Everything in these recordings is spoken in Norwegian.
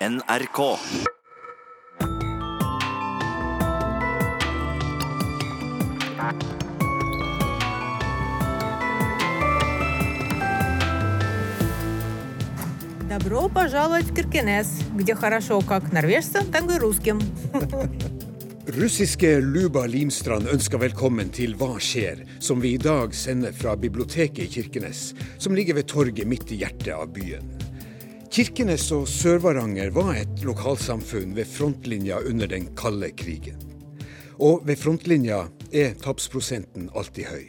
NRK. Добро пожаловать в Киркенес, где хорошо как норвежцам, так и русским. Russiske Luba Limstrand ønsker velkommen til Hva skjer?, som vi i dag sender fra biblioteket i Kirkenes, som ligger ved torget midt i hjertet av byen. Kirkenes og Sør-Varanger var et lokalsamfunn ved frontlinja under den kalde krigen. Og ved frontlinja er tapsprosenten alltid høy.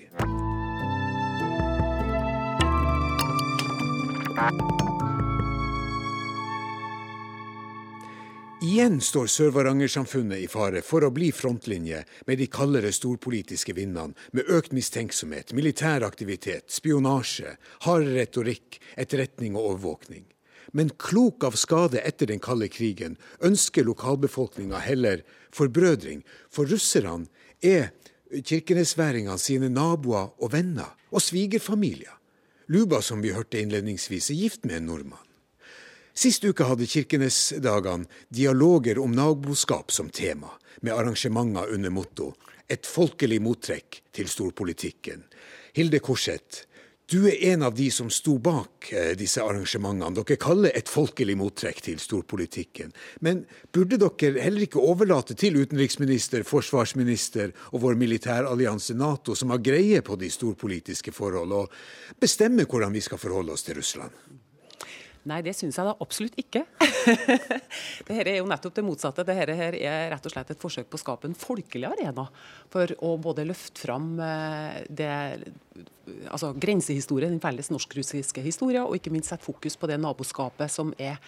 Igjen står Sør-Varanger-samfunnet i fare for å bli frontlinje med de kaldere storpolitiske vindene, med økt mistenksomhet, militær aktivitet, spionasje, hard retorikk, etterretning og overvåkning. Men klok av skade etter den kalde krigen ønsker lokalbefolkninga heller forbrødring, for russerne er kirkenesværingene sine naboer og venner, og svigerfamilier. Luba, som vi hørte innledningsvis, er gift med en nordmann. Sist uke hadde Kirkenesdagene dialoger om naboskap som tema, med arrangementer under motto 'Et folkelig mottrekk til storpolitikken'. Hilde Korseth, du er en av de som sto bak eh, disse arrangementene. Dere kaller et folkelig mottrekk til storpolitikken. Men burde dere heller ikke overlate til utenriksminister, forsvarsminister og vår militærallianse Nato, som har greie på de storpolitiske forhold, og bestemme hvordan vi skal forholde oss til Russland? Nei, det syns jeg da absolutt ikke. Dette er jo nettopp det motsatte. Dette her er rett og slett et forsøk på å skape en folkelig arena for å både løfte fram det, altså grensehistorien, den felles norsk-russiske historien, og ikke minst sette fokus på det naboskapet som er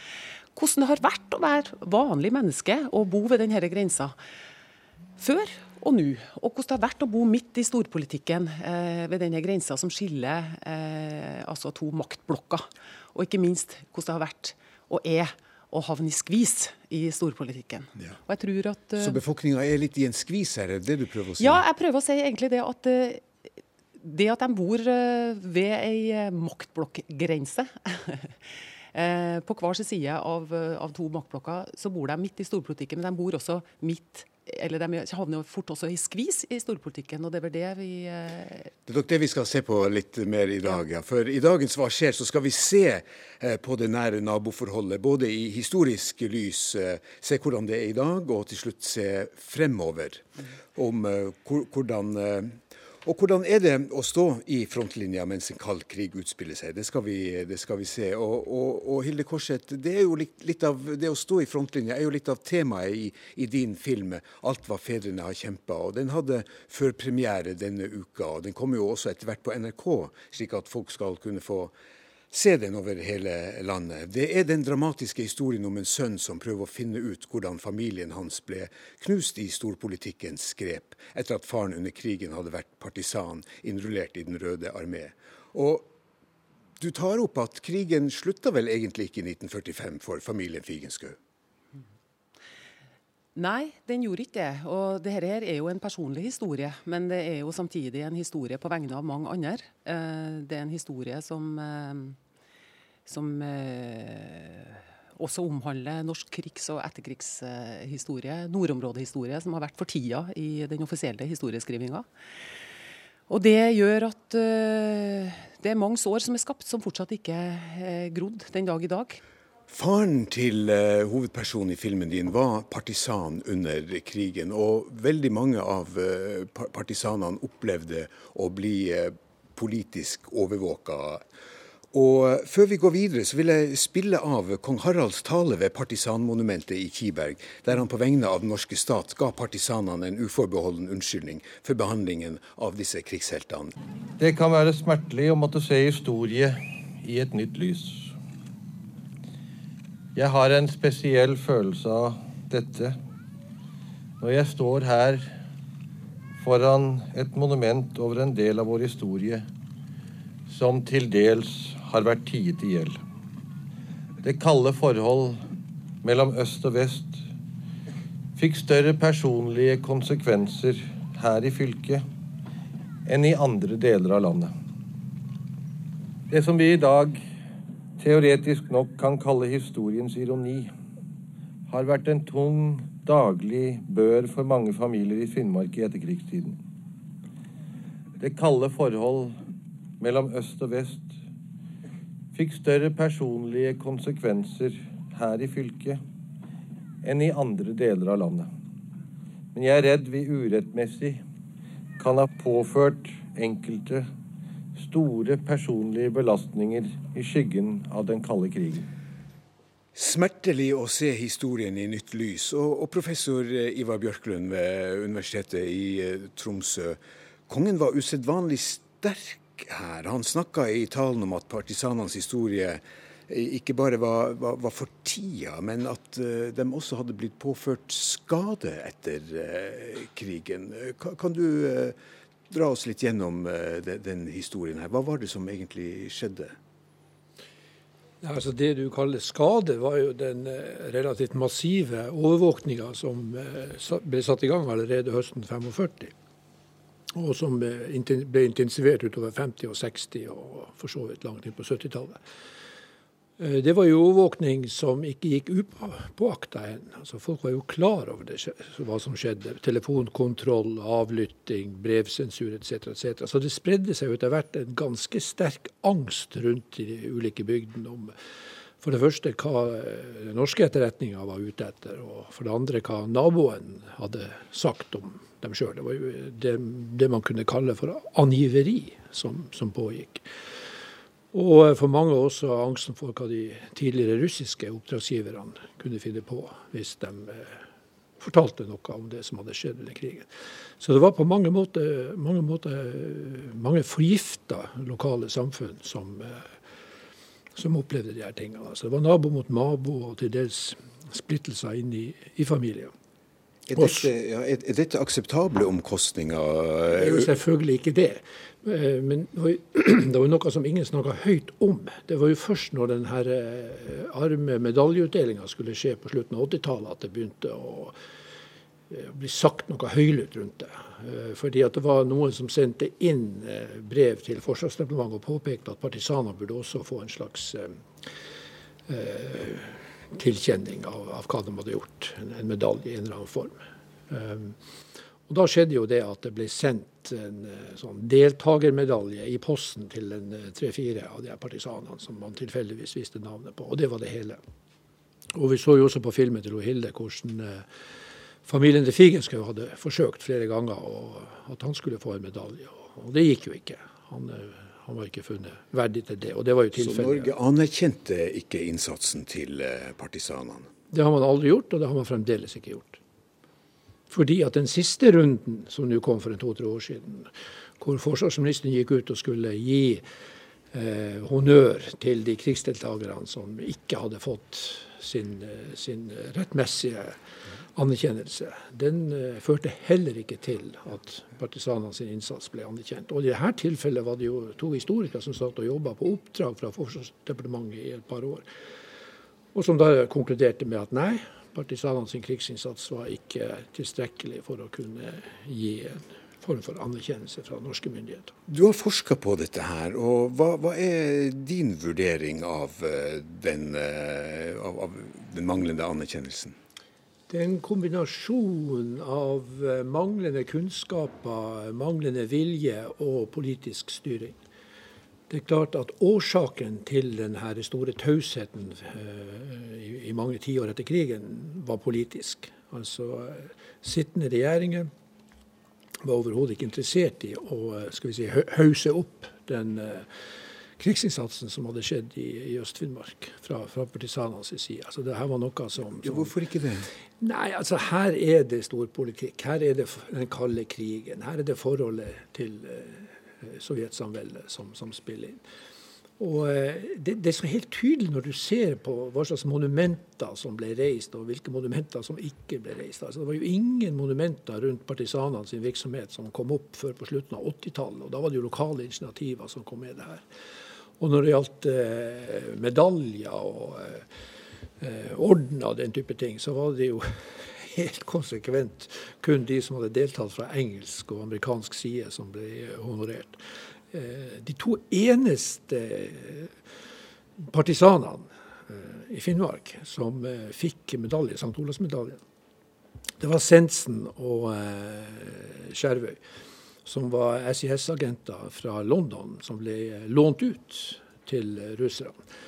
hvordan det har vært å være vanlig menneske og bo ved denne grensa før og nå. Og hvordan det har vært å bo midt i storpolitikken eh, ved denne grensa som skiller eh, altså to maktblokker. Og ikke minst hvordan det har vært og er å havne i skvis i storpolitikken. Ja. Og jeg tror at... Så befolkninga er litt i en skvis her, er det du prøver å si? Ja, jeg prøver å si egentlig det at det at de bor ved ei maktblokkgrense På hver sin side av, av to maktblokker så bor de midt i storpolitikken, men de bor også midt eller De havner jo fort også i skvis i storpolitikken, og det er vel det vi eh... Det er nok det vi skal se på litt mer i dag. Ja. For i dagens Hva skjer? så skal vi se eh, på det nære naboforholdet. Både i historisk lys, eh, se hvordan det er i dag, og til slutt se fremover. Om hvordan og hvordan er det å stå i frontlinja mens en kald krig utspiller seg? Det skal vi, det skal vi se. Og, og, og, Hilde Korseth, det, er jo litt, av, det å stå i frontlinja er jo litt av temaet i, i din film 'Alt hva fedrene har kjempa'. Den hadde førpremiere denne uka. og Den kommer jo også etter hvert på NRK, slik at folk skal kunne få se den over hele landet. Det er den dramatiske historien om en sønn som prøver å finne ut hvordan familien hans ble knust i storpolitikkens grep, etter at faren under krigen hadde vært partisan innrullert i Den røde armé. Og du tar opp at krigen slutta vel egentlig ikke i 1945 for familien Figenschou? Nei, den gjorde ikke det. Og dette her er jo en personlig historie, men det er jo samtidig en historie på vegne av mange andre. Det er en historie som, som også omhandler norsk krigs- og etterkrigshistorie, nordområdehistorie, som har vært for tida i den offisielle historieskrivinga. Og det gjør at det er mange sår som er skapt, som fortsatt ikke er grodd den dag i dag. Faren til uh, hovedpersonen i filmen din var partisan under krigen, og veldig mange av uh, partisanene opplevde å bli uh, politisk overvåka. Og Før vi går videre, så vil jeg spille av kong Haralds tale ved partisanmonumentet i Kiberg, der han på vegne av den norske stat ga partisanene en uforbeholden unnskyldning for behandlingen av disse krigsheltene. Det kan være smertelig å måtte se historie i et nytt lys. Jeg har en spesiell følelse av dette når jeg står her foran et monument over en del av vår historie som til dels har vært tiet i hjel. Det kalde forhold mellom øst og vest fikk større personlige konsekvenser her i fylket enn i andre deler av landet. Det som vi i dag teoretisk nok kan kalle historiens ironi, har vært en tung daglig bør for mange familier i Finnmark i etterkrigstiden. Det kalde forhold mellom øst og vest fikk større personlige konsekvenser her i fylket enn i andre deler av landet. Men jeg er redd vi urettmessig kan ha påført enkelte store personlige belastninger i skyggen av den kalde krigen. Smertelig å se historien i nytt lys. Og, professor Ivar Bjørklund ved Universitetet i eh, Tromsø. Kongen var usedvanlig sterk her. Han snakka i talen om at partisanenes historie ikke bare var, var, var for tida, men at uh, de også hadde blitt påført skade etter uh, krigen. Kan, kan du uh, dra oss litt gjennom de, den historien her? Hva var det som egentlig skjedde? Altså det du kaller skade, var jo den relativt massive overvåkninga som ble satt i gang allerede høsten 45. Og som ble intensivert utover 50- og 60- og for så vidt langt inn på 70-tallet. Eh, det var jo overvåkning som ikke gikk upåakta hen. Altså, folk var jo klar over det, hva som skjedde. Telefonkontroll, avlytting, brevsensur etc. etc. Så det spredde seg etter hvert en ganske sterk angst rundt i de ulike bygdene om for det første hva eh, den norske etterretninga var ute etter, og for det andre hva naboen hadde sagt om dem sjøl. Det var jo det, det, man kunne kalle for angiveri som, som pågikk. Og for mange også angsten for hva de tidligere russiske oppdragsgiverne kunne finne på hvis de eh, fortalte noe om det som hadde skjedd under krigen. Så det var på mange måter mange, måter, mange forgifta lokale samfunn som, eh, som, opplevde de her tingene. Så det var nabo mot nabo, og til dels splittelser inn i, i familier. Er dette, ja, er dette, akseptable omkostninger? Det er jo selvfølgelig ikke det. Eh, men det var jo noe som ingen snakka høyt om. Det var jo først når den her eh, arme medaljeutdelinga skulle skje på slutten av 80-tallet at det begynte å eh, bli sagt noe høylytt rundt det. Fordi at det var noen som sendte inn brev til Forsvarsdepartementet og påpekte at partisaner burde også få en slags tilkjenning av, av, hva de hadde gjort. En, en medalje i en eller annen form. Um, og Da skjedde jo det at det ble sendt en eh, sånn deltakermedalje i posten til eh, tre-fire av de partisanene som man tilfeldigvis visste navnet på. Og det var det hele. Og Vi så jo også på filmen til Hilde hvordan eh, familien til Figenschou hadde forsøkt flere ganger og at han skulle få en medalje. Og det gikk jo ikke. Han, han var ikke funnet verdig til det. og det var jo tilfellet. Så Norge anerkjente ikke innsatsen til partisanene? Det har man aldri gjort, og det har man fremdeles ikke gjort. Fordi at den siste runden, som nå kom for en to-tre år siden, hvor forsvarsministeren gikk ut og skulle gi eh, honnør til de krigsdeltakerne som ikke hadde fått sin, eh, sin rettmessige anerkjennelse, den eh, førte heller ikke til at partisanene sin innsats ble anerkjent. Og I dette tilfellet var det jo to historikere som satt og jobba på oppdrag fra Forsvarsdepartementet i et par år, og som da konkluderte med at nei, partisanene sin krigsinnsats var ikke tilstrekkelig for å kunne gi en form for anerkjennelse fra norske myndigheter. Du har forska på dette her, og hva, hva, er din vurdering av eh, den, eh, av, av den manglende anerkjennelsen? Det er en kombinasjon av eh, manglende kunnskaper, manglende vilje og politisk styring. Det er klart at årsaken til denne store tausheten eh, i, mange tiår etter krigen var politisk. Altså sittende regjeringer var overhodet ikke interessert i å eh, skal vi si, hause opp den krigsinnsatsen som hadde skjedd i, i Øst-Finnmark fra, fra partisanenes side. Altså, det her var noe som, som ja, Hvorfor ikke det? Nei, altså Her er det storpolitikk. Her er det den kalde krigen. Her er det forholdet til Eh, sovjetsamveldet som, som, spiller inn. Og eh, det, det, er så helt tydelig når du ser på hva slags monumenter som ble reist, og hvilke monumenter som ikke ble reist. Altså, det var jo ingen monumenter rundt partisanene sin virksomhet som kom opp før på slutten av 80-tallet. og Da var det jo lokale initiativer som kom med det her. Og når det gjaldt eh, medaljer og eh, ordener og den type ting, så var det jo helt konsekvent kun de som hadde deltatt fra engelsk og amerikansk side, som ble honorert. Eh, de to eneste partisanene i Finnmark som fikk medalje, St. Olavsmedaljen. Det var Sensen og Skjervøy, som var SIS-agenter fra London, som ble lånt ut til russerne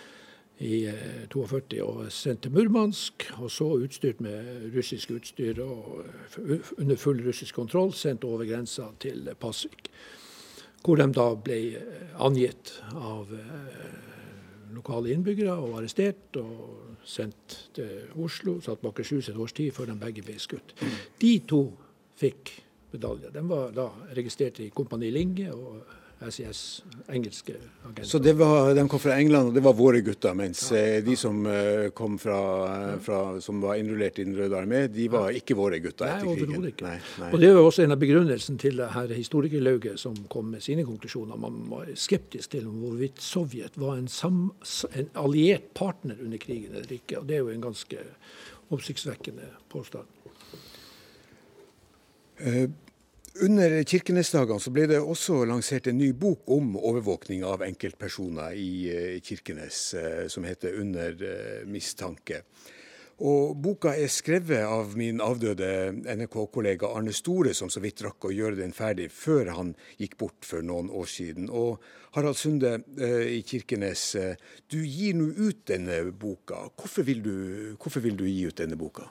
i 42 og sendt til Murmansk. Og så utstyrt med russisk utstyr og under full russisk kontroll sendt over grensa til Pasvik hvor de da ble eh, angitt av eh, lokale innbyggere og arrestert og sendt til Oslo. Satt bak et års tid før de begge ble skutt. De to fikk medalje. Den var da registrert i Kompani Linge og SIS, engelske agenter. Så var, de kom fra England, og det var våre gutter, mens ja, ja. Eh, de som eh, kom fra, eh, fra, som var innrullert i Den røde armé, de var ikke våre gutter etter nei, krigen. Ikke. Nei, nei. Og Det var også en av begrunnelsene til det her historikerlauget som kom med sine konklusjoner. Man var skeptisk til hvorvidt Sovjet var en, sam, en alliert partner under krigen eller ikke. og Det er jo en ganske oppsiktsvekkende påstand. Uh, under Kirkenesdagene så ble det også lansert en ny bok om overvåkning av enkeltpersoner i eh, Kirkenes, eh, som heter 'Under eh, mistanke'. Og Boka er skrevet av min avdøde NRK-kollega Arne Store, som så vidt rakk å gjøre den ferdig før han gikk bort for noen år siden. Og Harald Sunde i Kirkenes, du gir nå ut denne boka. Hvorfor vil du, hvorfor vil du gi ut denne boka?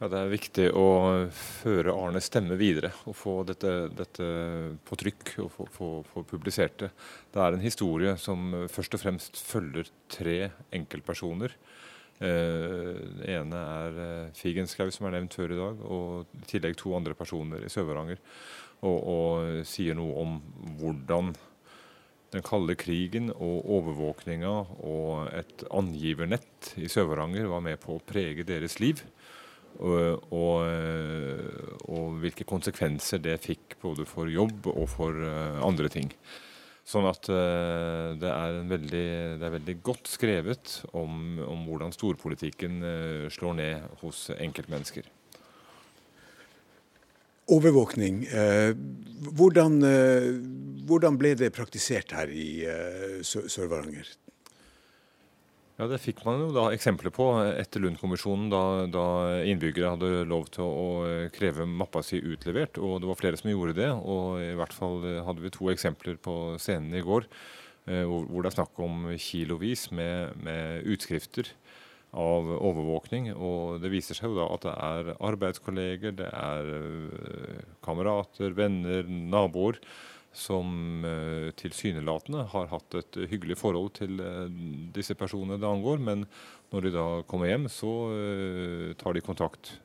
Ja, Det er viktig å føre Arnes stemme videre og få dette, dette på trykk og få, få, få, publisert det. Det er en historie som først og fremst følger tre enkeltpersoner. Eh, det ene er eh, Figenschou, som er nevnt før i dag, og i tillegg to andre personer i Sør-Varanger. Og, og sier noe om hvordan den kalde krigen og overvåkninga og et angivernett i Sør-Varanger var med på å prege deres liv. Og, og, eh, og, hvilke konsekvenser det fikk både for jobb og for eh, andre ting. Sånn at eh, det er, veldig, det er veldig, godt skrevet om, om hvordan storpolitikken slår ned hos enkeltmennesker. Overvåkning. Hvordan, hvordan, ble det praktisert her i Sør-Varanger? Ja, Det fikk man jo da eksempler på etter Lund-kommisjonen, da, da, innbyggere hadde lov til å kreve mappa si utlevert. og Det var flere som gjorde det. og I hvert fall hadde vi to eksempler på scenen i går eh, hvor det er snakk om kilovis med, med utskrifter av overvåkning. og Det viser seg jo da at det er arbeidskolleger, det er eh, kamerater, venner, naboer som uh, tilsynelatende har hatt et hyggelig forhold til uh, disse personene det angår. Men når de da kommer hjem, så uh, tar de kontakt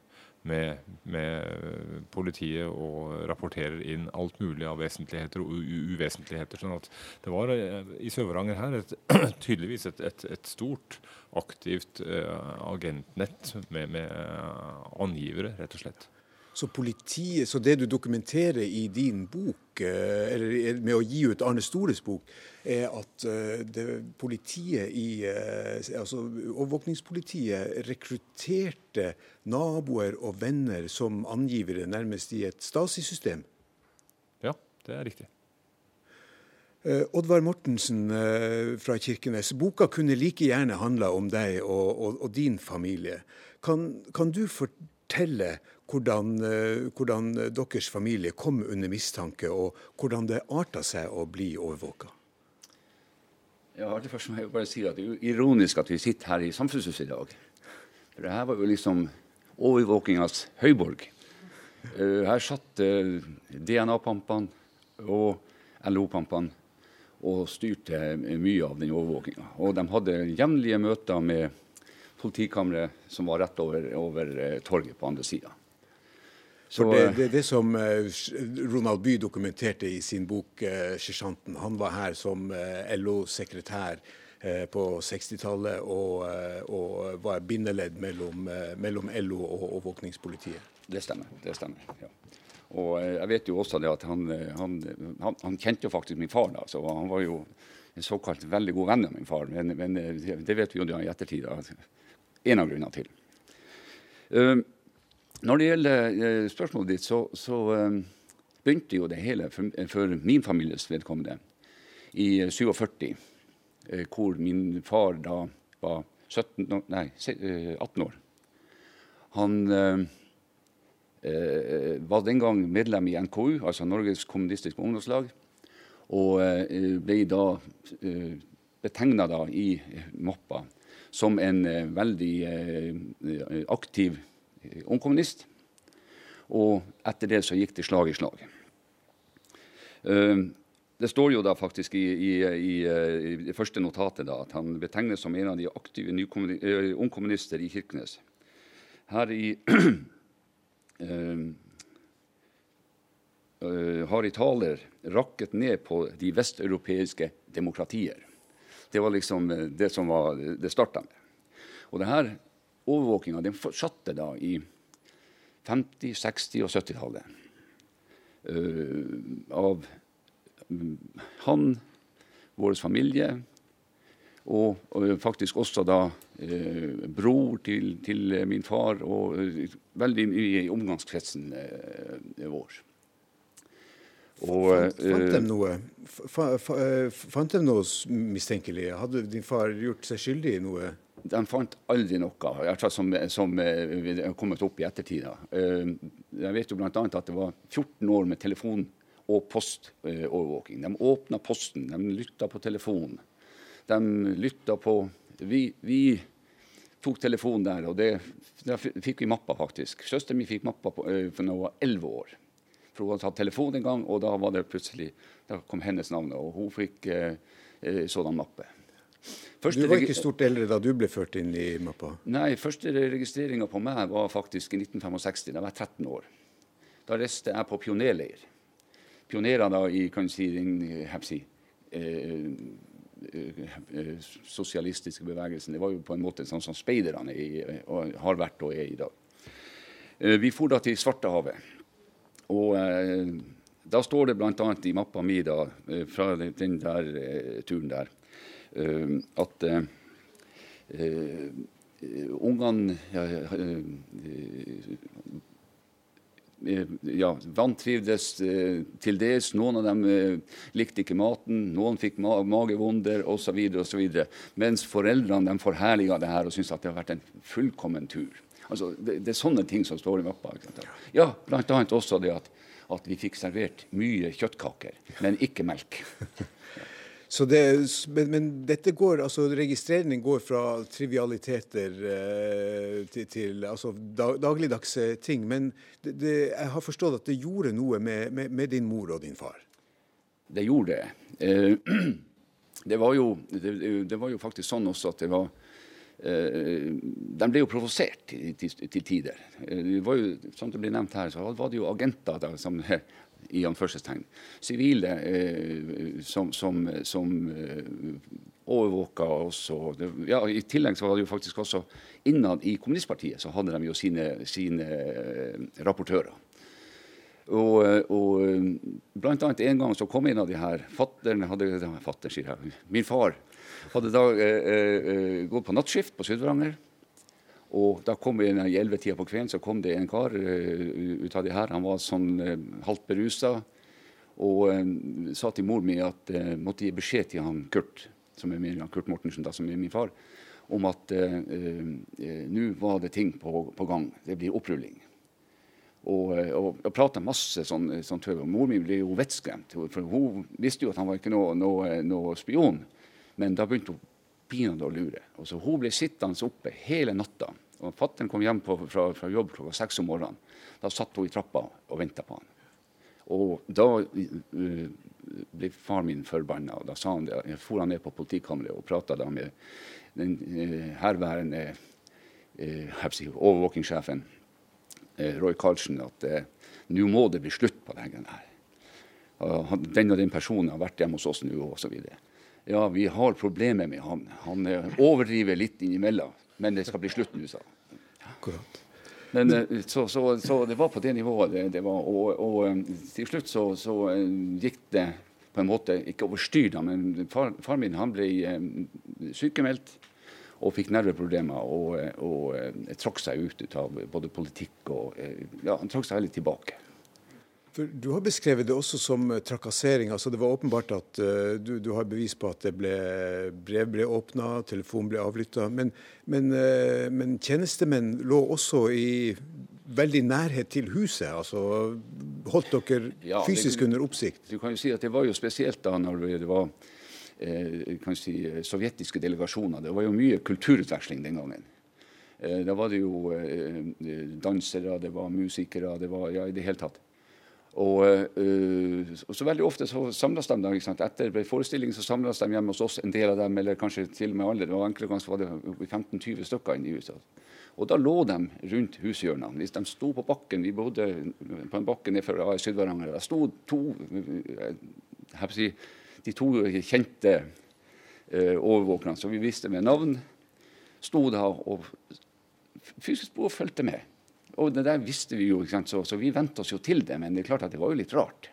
med, med, politiet og rapporterer inn alt mulig av vesentligheter og uvesentligheter. sånn at det var i Sør-Varanger her et, tydeligvis et, et, et, stort, aktivt agentnett med, med angivere, rett og slett. Så, politiet, så det du dokumenterer i din bok, eh, eller med å gi ut Arne Stores bok, er at eh, det, politiet i eh, altså Overvåkningspolitiet rekrutterte naboer og venner som angivere, nærmest i et Stasi-system? Ja, det er riktig. Oddvar Mortensen fra Kirkenes, boka kunne like gjerne handla om deg og, og, og din familie. Kan, kan, du fortelle hvordan, eh, hvordan, deres familie kom under mistanke, og hvordan det arta seg å bli overvåka? Ja, det første må jeg bare si at Det er ironisk at vi sitter her i Samfunnshuset i dag. For det her var jo liksom overvåkingas høyborg. Uh, her satt uh, DNA-pampene og LO-pampene og styrte mye av den overvåkinga. Og de hadde jevnlige møter med politikammeret som var rett over, over torget på andre sida. Det, det, det, som eh, Ronald Bye dokumenterte i sin bok eh, 'Sersjanten', han var her som eh, LO-sekretær på 60-tallet og, og, var bindeledd mellom, mellom LO og overvåkningspolitiet. Det stemmer. det stemmer, ja. Og jeg vet jo også det at han, han, han, han kjente jo faktisk min far, da, så han var jo en såkalt veldig god venn av min far. Men, men det vet vi jo i ettertid. En av grunnene til. Uh, når det gjelder uh, spørsmålet ditt, så, så uh, begynte jo det hele for, for, min families vedkommende i 47, uh, hvor min far da var 17, nei, 18 år. Han eh, var den gang medlem i NKU, altså Norges kommunistiske ungdomslag, og eh, ble da eh, betegna i mappa som en eh, veldig eh, aktiv eh, ungkommunist. Og etter det så gikk det slag i slag. Det står jo da faktisk i, i, i, i det første notatet da, at han betegnes som en av de aktive ungkommunister i Kirkenes. Her i har i taler rakket ned på de vesteuropeiske demokratier. Det var liksom det som var det starta med. Og denne overvåkinga den fortsatte da i 50-, 60- og 70-tallet. av han, vår familie, og, og, faktisk også da uh, bror til, til, min far, og uh, veldig mye i omgangskretsen eh, vår. Og, fant, fant, de noe, fant de noe mistenkelig? Hadde din far gjort seg skyldig i noe? De fant aldri noe, som, som er kommet opp i ettertid. Jeg vet jo bl.a. at det var 14 år med telefon og postovervåking. De åpna posten, de lytta på telefonen. De lytta på vi, vi, tok telefonen der, og det, da fikk vi mappa, faktisk. Søsteren min fikk mappa på, for da hun var elleve år. For Hun hadde tatt telefon en gang, og da var det plutselig, da kom hennes navn. Og hun fikk eh, uh, sådan mappe. Første du var ikke stort eldre da du ble ført inn i mappa? Nei, første registreringa på meg var faktisk i 1965. Da var jeg 13 år. Da reiste jeg på pionerleir pionerer da i kan si, den si, eh, eh, sosialistiske bevegelsen. Det var jo på en måte sånn som speiderne har vært og er i dag. Eh, vi for da til Svartehavet. Og eh, da står det bl.a. i mappa mi da, eh, fra den der eh, turen der at ungene ja, Eh, ja, vantrivdes eh, til dels. Noen av dem eh, likte ikke maten, noen fikk ma magevonder osv. Mens foreldrene de forherliga det her og syntes at det har vært en fullkommen tur. Altså, det, det, er sånne ting som står i mappa. Ja, bl.a. også det at, at vi fikk servert mye kjøttkaker, men ikke melk. Det, men, men, dette går, altså registreringen går fra trivialiteter eh, til, til altså dag, dagligdagse ting. Men det, det, jeg har forstått at det gjorde noe med, med, med din mor og din far? Det gjorde det. Eh, det, var jo, det, var jo faktisk sånn også at det var eh, De ble jo provosert til, til, til, tider. Eh, det var jo, som det ble nevnt her, så var det jo agenter da, som i anførselstegn, sivile eh, som, som, som eh, overvåka oss. ja, I tillegg så var det jo faktisk også innad i kommunistpartiet så hadde de jo sine, sine eh, rapportører. Og, eh, og eh, blant annet en gang så kom en av de her fatterne hadde, fatter, sier jeg, Min far hadde da eh, gått på nattskift på Sydvaranger. Og da kom vi i ellevetida på kvelden så kom det en kar uh, ut av det her. Han var sånn uh, halvt berusa. Og uh, sa til mor mi at uh, måtte gi beskjed til han Kurt, som er min, Kurt Mortensen, da, som er min far, om at nå var det ting på, på, gang. Det blir opprulling. Og, og, og prata masse sånn, sånn tøv. Mor mi ble jo vettskremt. For hun visste jo at han var ikke noe, noe, noe spion. Men da begynte hun pinadø å lure. Og så Hun ble sittende oppe hele natta. og Fattern kom hjem på, fra, fra, jobb klokka seks om morgenen. Da satt hun i trappa og venta på han. Og da uh, ble far min forbanna. Da sa han det. Jeg for han ned på politikammeret og prata med den uh, herværende uh, overvåkingssjefen Roy Karlsen at nå må det bli slutt på denne her. Den og den personen har vært hjemme hos oss nå, osv. Ja, vi har problemer med han. Han overdriver litt innimellom. Men det skal bli slutt nå, sa han. Men eh, så, så, så, det var på det nivået det, det var. Og, og, eh, til slutt så, så, eh, gikk det på en måte ikke over styr, da, men far, far min han ble sykemeldt og fikk nerveproblemer og, og, og trakk seg ut av både politikk og Ja, han trakk seg veldig tilbake. For du har beskrevet det også som trakassering. altså Det var åpenbart at uh, du, du, har bevis på at ble, brev ble åpna, telefon ble avlytta. Men, men, uh, men, tjenestemenn lå også i veldig nærhet til huset. altså Holdt dere ja, fysisk det, under oppsikt? Du kan jo si at Det var jo spesielt da når det var eh, si, sovjetiske delegasjoner. Det var jo mye kulturutveksling den gangen. Eh, da var det jo eh, dansere, det var musikere, det var ja, i det hele tatt. Og, uh, og, så veldig ofte så samles de der, Etter forestillingen så samles de hjemme hos oss, en del av dem, eller kanskje til og med alle. Det var Enkelte ganger var det 15-20 stykker inne i huset. Og da lå de rundt hushjørnene. Hvis de sto på bakken Vi bodde på en bakke nedfor Syd-Varanger. Der sto to si, de to kjente uh, overvåkerne, som vi visste med navn, sto da og fysisk på og fulgte med. Og det der visste vi jo, så, så, vi vente oss jo til det. Men det er klart at det var jo litt rart.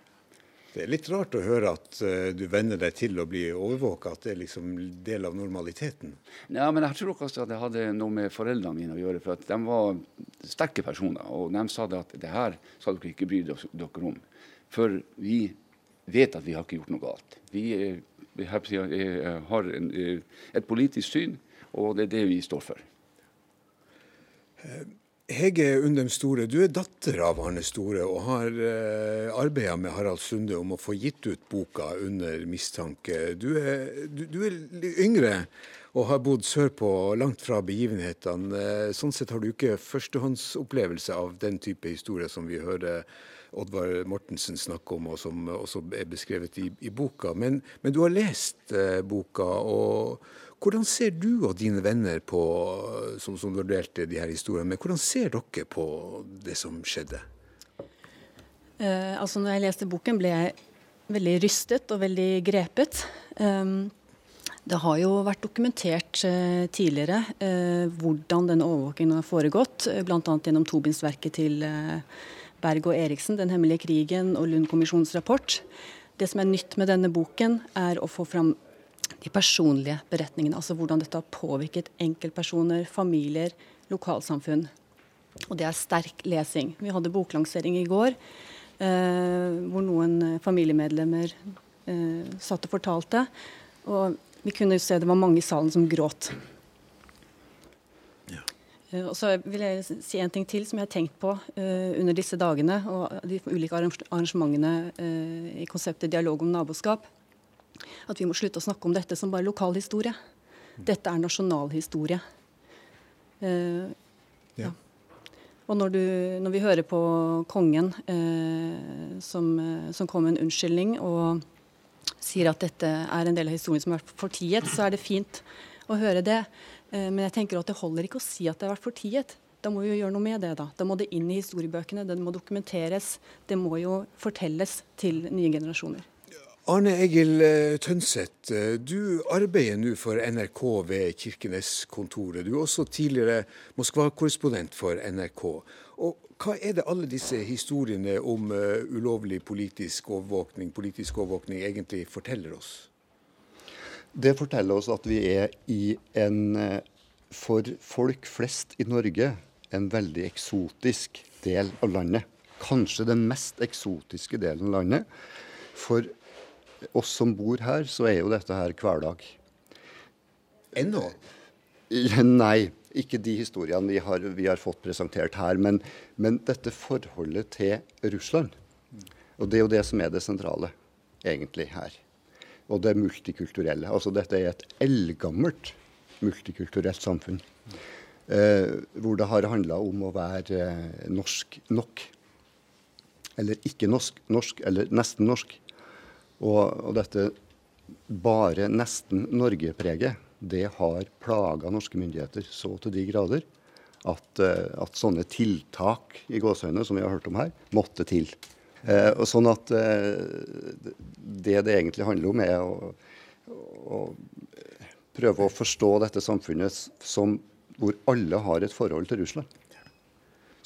Det er litt rart å høre at uh, du venner deg til å bli overvåka, at det er liksom del av normaliteten. Ja, men jeg tror også at det hadde noe med foreldrene mine å gjøre. For at de var sterke personer. Og de sa det at det her skal dere ikke bry dere om. For vi vet at vi har ikke gjort noe galt. Vi, vi har en, et politisk syn, og det er det vi står for. Hege Undem Store, du er datter av Arne Store og har eh, arbeida med Harald Sunde om å få gitt ut boka 'Under mistanke'. Du er, du, du er yngre og har bodd sørpå, langt fra begivenhetene. Eh, sånn sett har du ikke førstehåndsopplevelse av den type historie som vi hører Oddvar Mortensen snakke om, og som også er beskrevet i, i boka. Men, men, du har lest eh, boka. og hvordan ser du og dine venner på, som, som vurderte de her historiene, med, hvordan ser dere på det som skjedde? Eh, altså når jeg leste boken, ble jeg veldig rystet og veldig grepet. Um, det har jo vært dokumentert uh, tidligere uh, hvordan denne overvåkingen har foregått, uh, bl.a. gjennom tobindsverket til Berg og Eriksen, 'Den hemmelige krigen' og Lund-kommisjonens rapport. Det som er nytt med denne boken, er å få fram de personlige beretningene. Altså hvordan dette har påvirket enkeltpersoner, familier, lokalsamfunn. Og det er sterk lesing. Vi hadde boklansering i går eh, hvor noen familiemedlemmer eh, satt og fortalte. Og vi kunne jo se det var mange i salen som gråt. Ja. Eh, og så vil jeg si en ting til som jeg har tenkt på uh, under disse dagene og de ulike arrangementene uh, i konseptet dialog om naboskap at vi må slutte å snakke om dette som bare lokalhistorie. Dette er nasjonalhistorie. Uh, ja. Og når, du, når, vi hører på kongen uh, som, uh, som kom med en unnskyldning og sier at dette er en del av historien som har vært fortiet, så er det fint å høre det. men jeg tenker at det holder ikke å si at det har vært fortiet. Da må vi jo gjøre noe med det. Da Da må det inn i historiebøkene, det må dokumenteres. Det må jo fortelles til nye generasjoner. Arne Egil eh, Tønseth, eh, du arbeider nå for NRK ved Kirkenes-kontoret. Du er også tidligere Moskva-korrespondent for NRK. Og hva er det alle disse historiene om uh, ulovlig politisk overvåkning, politisk overvåkning egentlig forteller oss? Det forteller oss at vi er i en, for folk flest i Norge, en veldig eksotisk del av landet. Kanskje den mest eksotiske delen av landet. For oss som bor her, så er jo dette her hverdag. Ennå? Nei, ikke de historiene vi har, vi har fått presentert her. Men, men, dette forholdet til Russland. Og det er jo det som er det sentrale, egentlig, her. Og det multikulturelle. Altså dette er et eldgammelt multikulturelt samfunn. Eh, hvor det har handla om å være eh, norsk nok. Eller ikke norsk, norsk eller nesten norsk. Og, og dette bare nesten Norge-preget, det har plaga norske myndigheter så til de grader at, eh, at sånne tiltak i gåsøgne, som vi har hørt om her, måtte til. Eh, og sånn at eh, det det egentlig handler om, er å, å, prøve å forstå dette samfunnet som hvor alle har et forhold til Russland.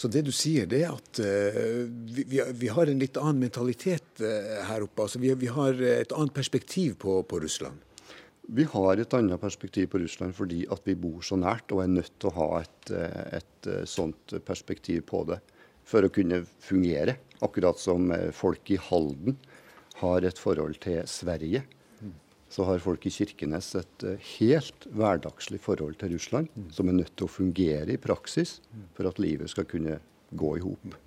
Så det du sier, det er at uh, vi, vi, har en litt annen mentalitet uh, her oppe. Altså, vi, vi, har et annet perspektiv på, på, Russland. Vi har et annet perspektiv på Russland fordi at vi bor så nært og er nødt til å ha et, eh, et, et sånt perspektiv på det for å kunne fungere Akkurat som eh, folk i Halden har et forhold til Sverige, så har folk i Kirkenes et eh, helt hverdagslig forhold til Russland, som er nødt til å fungere i praksis for at livet skal kunne gå i hop.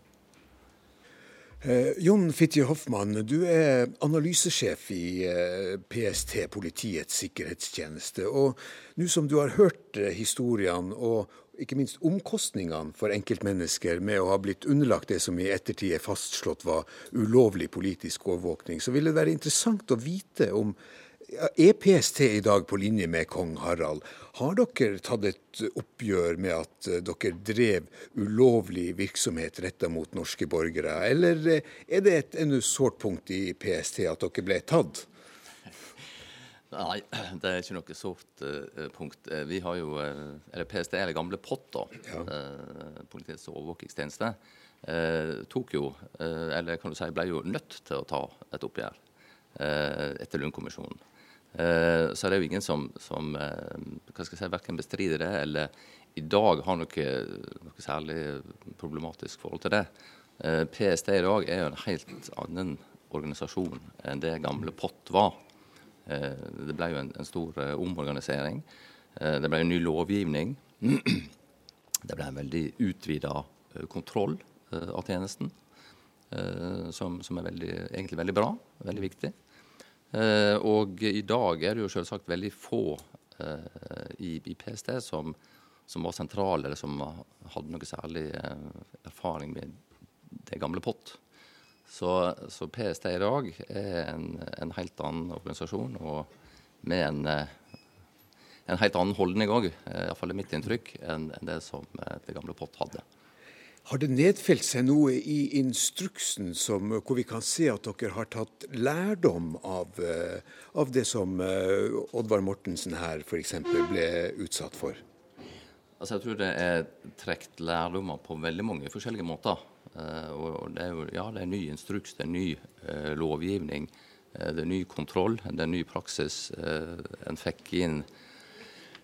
Eh, Jon Fitje Hoffmann, du er analysesjef i eh, PST, Politiets sikkerhetstjeneste. Og nå som du har hørt eh, historiene og ikke minst omkostningene for enkeltmennesker med å ha blitt underlagt det som i ettertid er fastslått var ulovlig politisk overvåkning, så vil det være interessant å vite om er PST i dag på linje med kong Harald? Har dere tatt et oppgjør med at eh, dere drev ulovlig virksomhet retta mot norske borgere, eller eh, er det et enda sårt punkt i PST at dere ble tatt? Nei, det er ikke noe sårt uh, punkt. Vi har jo, eller PST, eller gamle POT, da, ja. uh, Politiets overvåkingstjeneste, tok jo, eller kan du si, ble jo nødt til å ta et oppgjør etter Lund-kommisjonen. Eh, så det er jo ingen som, som eh, hva skal jeg si, verken bestrider det eller i dag har noe, noe særlig problematisk forhold til det. Eh, PST i dag er jo en helt annen organisasjon enn det gamle POT var. Det ble jo en, en stor omorganisering. Det ble en ny lovgivning. Det ble en veldig utvida kontroll av tjenesten, som, som er veldig, egentlig veldig bra, veldig viktig. Eh, og i dag er det jo selvsagt veldig få eh, i, i PST som, som, var sentrale, eller som hadde noe særlig eh, erfaring med det gamle POT. Så, så PST i dag er en, en, helt annen organisasjon og med en, en helt annen holdning òg, iallfall er mitt inntrykk, enn, det som det gamle POT hadde. Har det nedfelt seg noe i instruksen som, hvor vi kan se at dere har tatt lærdom av, eh, av det som uh, Oddvar Mortensen her f.eks. ble utsatt for? Altså jeg tror det er trukket lærdommer på veldig mange forskjellige måter. Uh, og det er jo, ja, det er ny instruks, det er ny lovgivning, det er ny kontroll, det er ny praksis. en fikk inn Eh,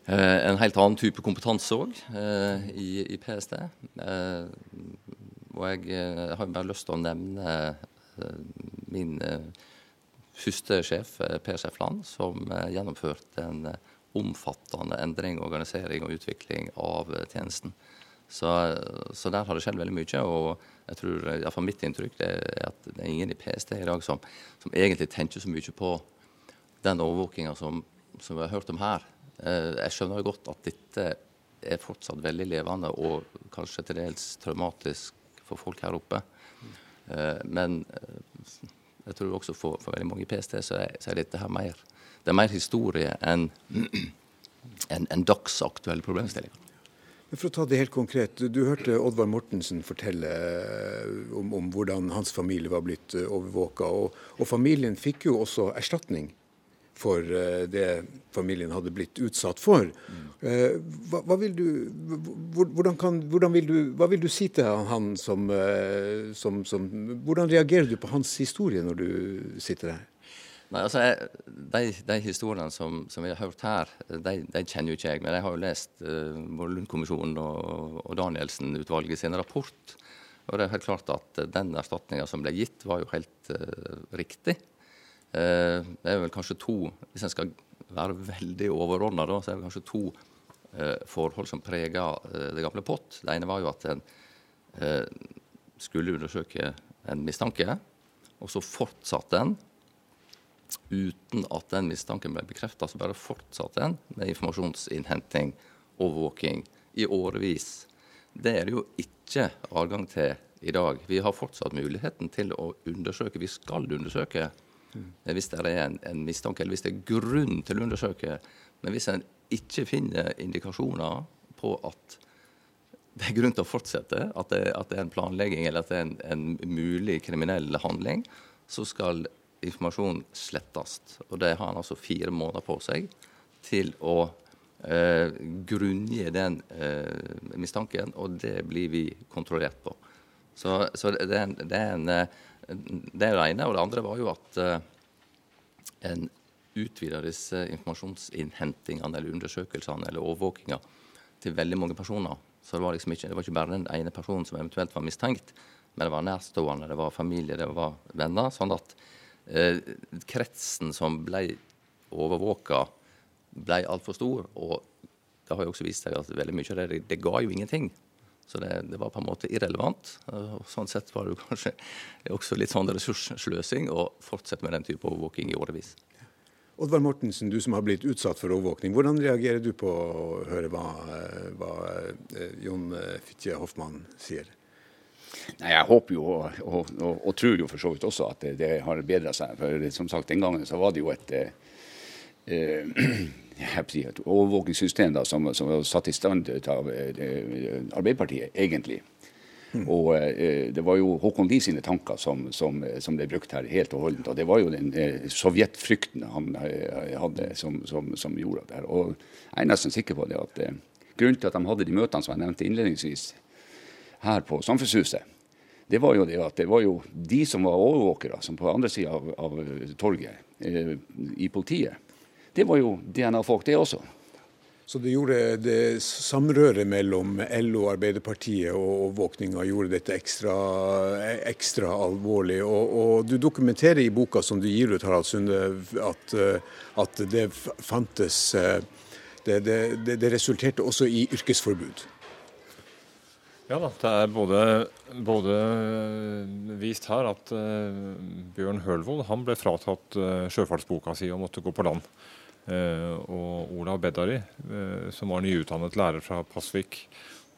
en helt annen type kompetanse òg eh, i, i, PST. Eh, og jeg har bare lyst til å nevne min første sjef, Per Sefland, som gjennomførte en omfattende endring, organisering og utvikling av tjenesten. Så, så, der har det skjedd veldig mye. Og jeg tror, iallfall mitt inntrykk er at det er ingen i PST i dag som, som egentlig tenker så mye på den overvåkinga som, som, vi har hørt om her. Eh, jeg skjønner jo godt at dette er fortsatt veldig levende og kanskje til dels traumatisk for folk her oppe. Eh, men eh, jeg tror også for, for veldig mange i PST så er, så er, dette her mer det er mer historie enn en, en dagsaktuelle problemstillinger. For å ta det helt konkret, Du hørte Oddvar Mortensen fortelle om, om hvordan hans familie var blitt overvåka. Og, og familien fikk jo også erstatning for eh, det familien hadde blitt utsatt for. Eh, hva, hva, vil, du, hvordan kan, hvordan vil du, hva vil du si til han som, eh, som, som, Hvordan reagerer du på hans historie når du sitter her? Nei, altså, jeg, de, de, historiene som, som, vi har hørt her, de, de, kjenner jo ikke jeg. Men jeg har jo lest uh, både Lundkommisjonen og, og Danielsen-utvalget sin rapport. Og det er helt klart at den erstatninga som ble gitt, var jo helt uh, riktig. Eh, det er vel kanskje to Hvis en skal være veldig overordna, så er det kanskje to eh, forhold som preger eh, det gamle POT. Det ene var jo at en skulle undersøke en mistanke, og så fortsatte en uten at den mistanken ble bekrefta. Så bare fortsatte en med informasjonsinnhenting, overvåking, i årevis. Det er det jo ikke adgang til i dag. Vi har fortsatt muligheten til å undersøke. Vi skal undersøke. Hvis det er en, en, mistanke, eller hvis det er grunn til å undersøke. Men hvis en ikke finner indikasjoner på at det er grunn til å fortsette, at det, at det er en planlegging eller at det er en, en mulig kriminell handling, så skal informasjon slettes. Og det har han altså fire måneder på seg til å eh, grunngi den eh, mistanken, og det blir vi kontrollert på. Så, så det, er en, det, er en, eh, det er det ene. Og det andre var jo at uh, en utvider disse informasjonsinnhentingene eller undersøkelsene eller overvåkinga til veldig mange personer. Så det var liksom ikke, det var ikke bare den ene personen som eventuelt var mistenkt, men det var nærstående, det var familie, det var venner. Sånn at eh, kretsen som ble overvåka, ble altfor stor. Og det har jo også vist seg at veldig mye av det, det ga jo ingenting. Så det, det, var på en måte irrelevant. og Sånn sett var det jo kanskje også litt sånn ressurssløsing å fortsette med den type overvåking i årevis. Oddvar Mortensen, du som har blitt utsatt for overvåkning. Hvordan reagerer du på å høre hva, hva eh, Jon Fitje Hoffmann sier? Nei, Jeg håper jo og, og, og, og, tror jo for så vidt også at det, det har bedra seg. For som sagt, Den gangen så var det jo et, eh, et overvåkingssystem da, som, som, var satt i stand av eh, Arbeiderpartiet, egentlig. Mm. Og eh, Det var jo Håkon Lie sine tanker som, som, som, ble brukt her helt og holdent. Og det var jo den eh, sovjetfrykten han eh, hadde som, som, gjorde det. her. Og Jeg er nesten sikker på det at eh, grunnen til at de hadde de møtene som jeg nevnte innledningsvis, her på Samfunnshuset, det var jo det at det var jo de som var overvåkere, som på andre sida av, av, torget eh, i politiet, det var jo DNA-folk, det også. Så det gjorde det samrøret mellom LO, Arbeiderpartiet og våkninga gjorde dette ekstra, ekstra alvorlig. Og, og, du dokumenterer i boka som du gir ut, Harald Sunde, at, at det fantes det, det, det, resulterte også i yrkesforbud. Ja da, det er både, både vist her at uh, Bjørn Hølvold ble fratatt uh, sjøfartsboka si og måtte gå på land. Uh, og Olav Bedari, som var nyutdannet lærer fra Pasvik,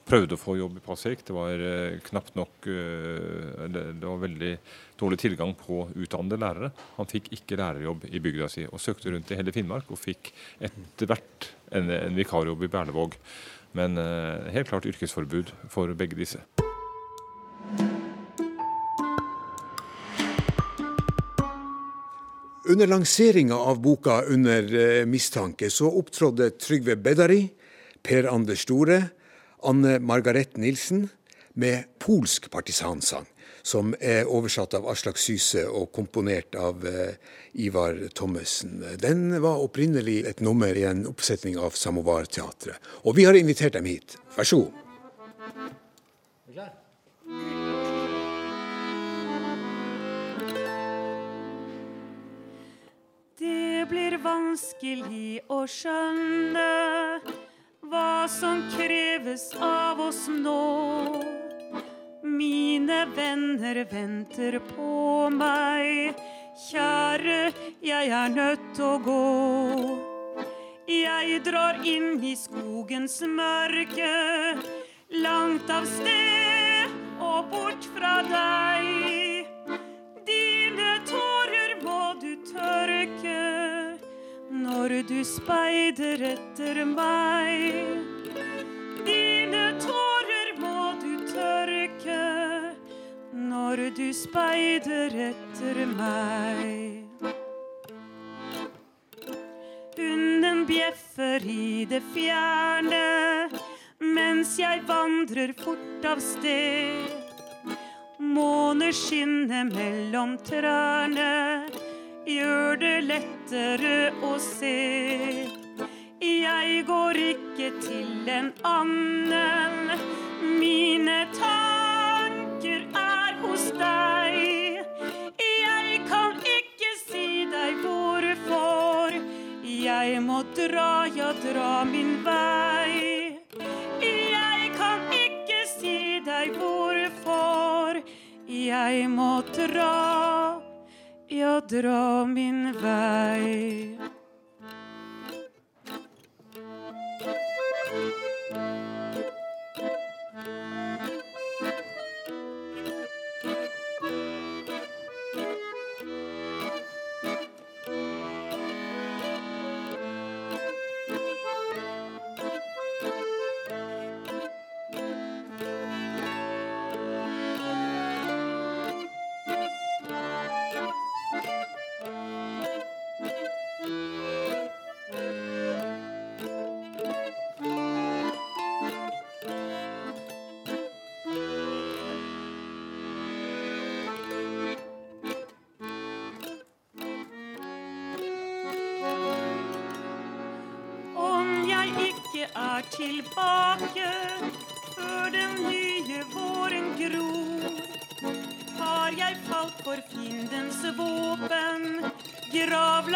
prøvde å få jobb i Pasvik. Det var knapt nok det, var veldig dårlig tilgang på utdannede lærere. Han fikk ikke lærerjobb i bygda si, og søkte rundt i hele Finnmark og fikk etter hvert en, en vikarjobb i Berlevåg. Men eh, helt klart yrkesforbud for begge disse. Under lanseringa av boka 'Under eh, mistanke' så opptrådde Trygve Bedari, Per Anders Store, Anne Margaret Nilsen med polsk partisansang som er oversatt av Aslak Syse og komponert av eh, Ivar Thommessen. Den var opprinnelig et nummer i en oppsetning av Samovarteatret. Og vi har invitert dem hit. Vær så god. Det blir vanskelig å skjønne hva som kreves av oss nå. Mine venner venter på meg. Kjære, jeg er nødt til å gå. Jeg drar inn i skogens mørke, langt av sted og bort fra deg. Når du speider etter meg. Dine tårer må du tørke når du speider etter meg. Hunden bjeffer i det fjerne mens jeg vandrer fort av sted. Måneskinnet mellom trærne gjør det lettere å se. Jeg går ikke til en annen mine tanker er hos deg. Jeg kan ikke si deg hvorfor. Jeg må dra, ja, dra min vei. Jeg kan ikke si deg hvorfor. Jeg må dra, ja, dra min vei.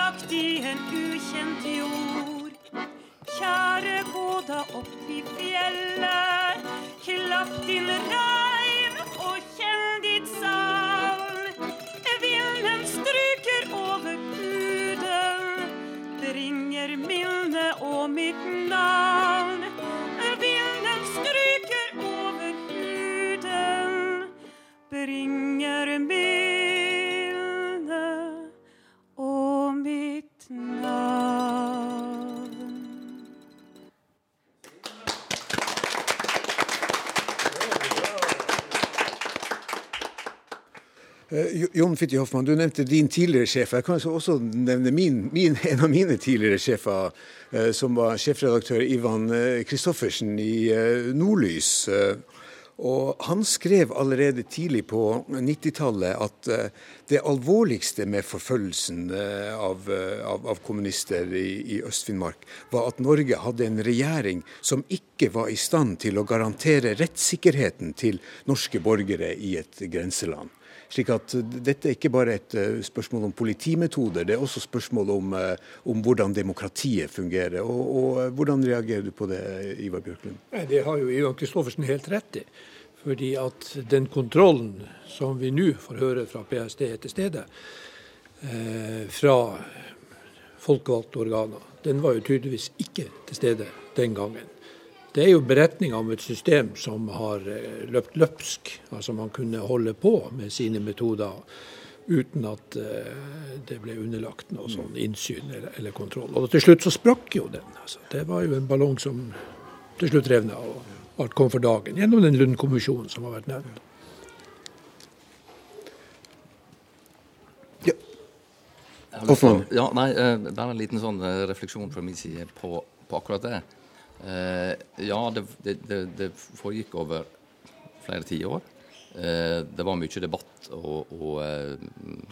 Gravlagt i en ukjent jord. Kjære, gå da fjellet, klapp din reim Jon Fitti Hoffmann, du nevnte din tidligere sjef. Jeg kan også nevne min, min, en av mine tidligere sjefer, eh, som var sjefredaktør Ivan eh, Kristoffersen i eh, Nordlys. Eh, Og han skrev allerede tidlig på 90-tallet at eh, det alvorligste med forfølgelsen eh, av, eh, av, av kommunister i, i Øst-Finnmark, var at Norge hadde en regjering som ikke var i stand til å garantere rettssikkerheten til norske borgere i et grenseland. Slik at dette er ikke bare et eh, spørsmål om politimetoder, det er også spørsmål om, eh, om hvordan demokratiet fungerer. Og, og eh, Hvordan reagerer du på det, Ivar Bjørklund? Det har jo Ivan Kristoffersen helt rett i. Fordi at den kontrollen som vi nå får høre fra PST etter stede, fra folkevalgte organer, den var jo tydeligvis ikke til stede den gangen. Det er jo beretninger om et system som har eh, løpt løpsk. Altså man kunne holde på med sine metoder uten at eh, det ble underlagt noe sånn innsyn eller, eller kontroll. Og til slutt så sprakk jo den. Altså, det var jo en ballong som til slutt revna og alt kom for dagen gjennom den Lund-kommisjonen som har vært nevnt. Hoffmann? Ja, nei, det er en liten sånn eh, refleksjon fra min side på, på akkurat det. Eh, ja, det, det, det, foregikk over flere tiår. Eh, det var mye debatt og, og eh,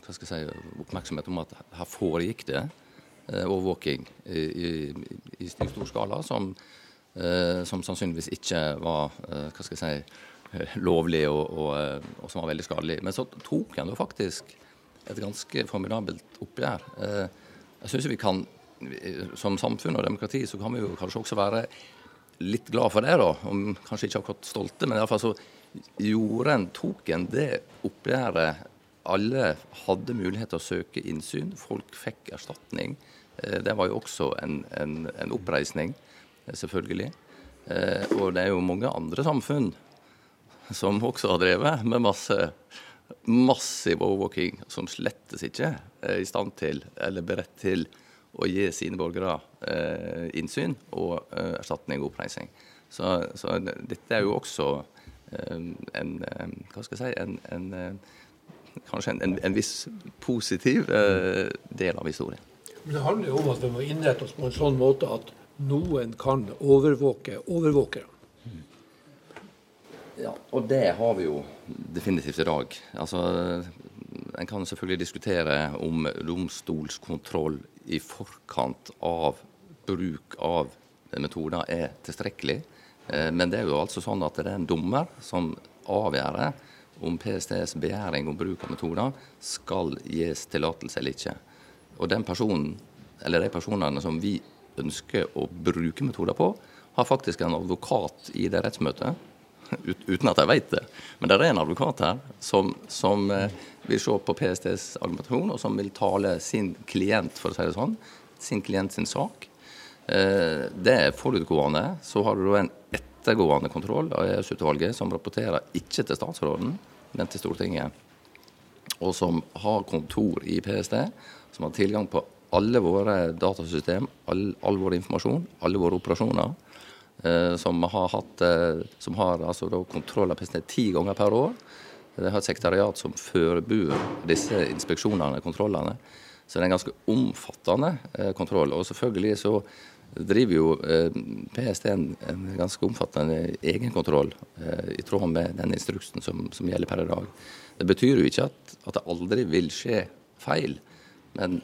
hva skal jeg si, oppmerksomhet om at her foregikk det eh, overvåking i, i, i stor skala som, som sannsynligvis ikke var hva skal jeg si, lovlig og, og, og som var veldig skadelig. Men så tok en faktisk et ganske formidabelt oppgjør. Jeg syns vi kan, som samfunn og demokrati, så kan vi jo kanskje også være litt glad for det, da. Om kanskje ikke akkurat stolte, men iallfall så gjorde en, tok en det oppgjøret. Alle hadde mulighet til å søke innsyn. Folk fikk erstatning. Eh, Det var jo også en, en, en oppreisning, eh, selvfølgelig. Eh, Og det er jo mange andre samfunn som også har drevet med masse massiv overvåking, som slettes ikke er i stand til, eller beredt til, å gi sine borgere eh, innsyn og eh, erstatning og oppreising. Så, så dette er jo også eh, en eh, Hva skal jeg si en, en, eh, Kanskje en, en, viss positiv eh, del av historien. Men det handler jo om at vi må innrette oss på en sånn måte at noen kan overvåke overvåkere. Ja, og det har vi jo definitivt i dag. Altså, En kan selvfølgelig diskutere om domstolskontroll i forkant av bruk av metoder er tilstrekkelig. Eh, Men det er jo altså sånn at det er en dommer som avgjør om PSTs begjæring om bruk av metoder skal gis tillatelse eller ikke. Og den personen, eller de personene som vi ønsker å bruke metoder på, har faktisk en advokat i det rettsmøtet uten at jeg vet det. Men det er en advokat her som, som eh, vil se på PSTs argumentasjon, og som vil tale sin klient, for å si det sånn, sin klient sin sak. Eh, det er forutgående. Så har du en ettergående kontroll av EØS-utvalget, som rapporterer ikke til statsråden, men til Stortinget. Og som har kontor i PST, som har tilgang på alle våre datasystem, all, all vår informasjon, alle våre operasjoner eh, som har, hatt, eh, som har altså kontroll av PST ti ganger per år. Det har et sekretariat som forbereder disse inspeksjonene og kontrollene. Så det er en ganske omfattende eh, kontroll. Og selvfølgelig så driver jo eh, PST en, en ganske omfattende egenkontroll eh, i tråd med den instruksen som, som gjelder per i dag. Det betyr jo ikke at, at det aldri vil skje feil, men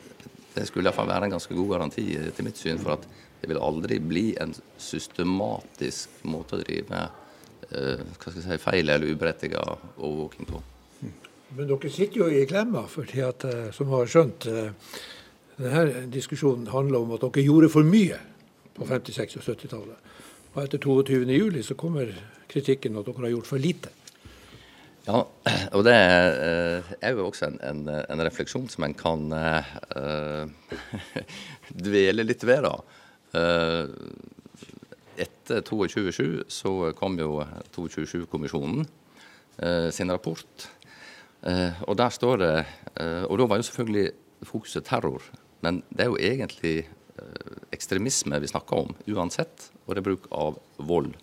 det skulle iallfall være en ganske god garanti til mitt syn for at det vil aldri bli en systematisk måte å drive jeg si, feil eller uberettiget overvåking på. Men dere sitter jo i klemma, fordi at, eh, som har skjønt eh, denne diskusjonen handler om at dere gjorde for mye på 50-, 60- og 70-tallet. Og etter 22.07 så kommer kritikken at dere har gjort for lite. Ja, og det eh, er jo også en, en, en refleksjon som en kan uh, dvele litt ved. da. Uh, etter 22.7 så kom jo 22.7-kommisjonen eh, sin rapport. og der står det Og da var jo selvfølgelig fokuset terror. Men det er jo egentlig ekstremisme vi snakker om uansett, og det er bruk av vold.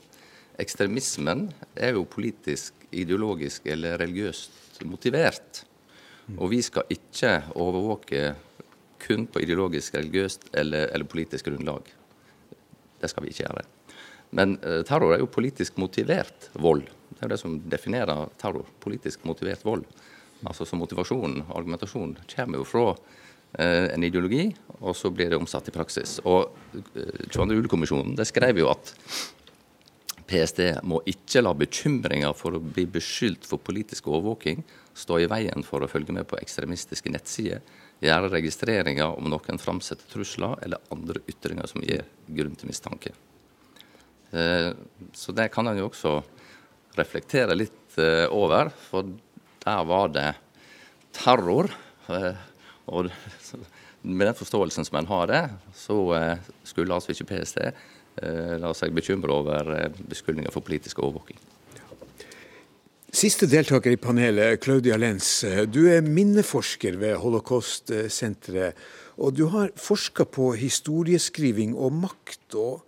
Ekstremismen er jo politisk, ideologisk eller religiøst motivert. Og vi skal ikke overvåke kun på ideologisk, religiøst eller, eller politisk grunnlag. Det skal vi ikke gjøre. Men uh, terror er jo politisk motivert vold. Det er jo det som definerer terror. Politisk motivert vold. Altså Så motivasjonen, argumentasjonen, kommer jo fra uh, en ideologi, og så blir det omsatt i praksis. Og uh, 22. juli-kommisjonen skrev jo at PST må ikke la bekymringer for å bli beskyldt for politisk overvåking stå i veien for å følge med på ekstremistiske nettsider, gjøre registreringer om noen framsetter trusler eller andre ytringer som gir grunn til mistanke. Eh, så det kan en jo også reflektere litt eh, over, for der var det terror. Eh, og med den forståelsen som en har det, så skulle altså ikke PST la seg bekymre over beskyldninger for politisk overvåking. Siste deltaker i panelet, Claudia Lenz. Du er minneforsker ved Holocaust-senteret. Og du har forska på historieskriving og makt. Og,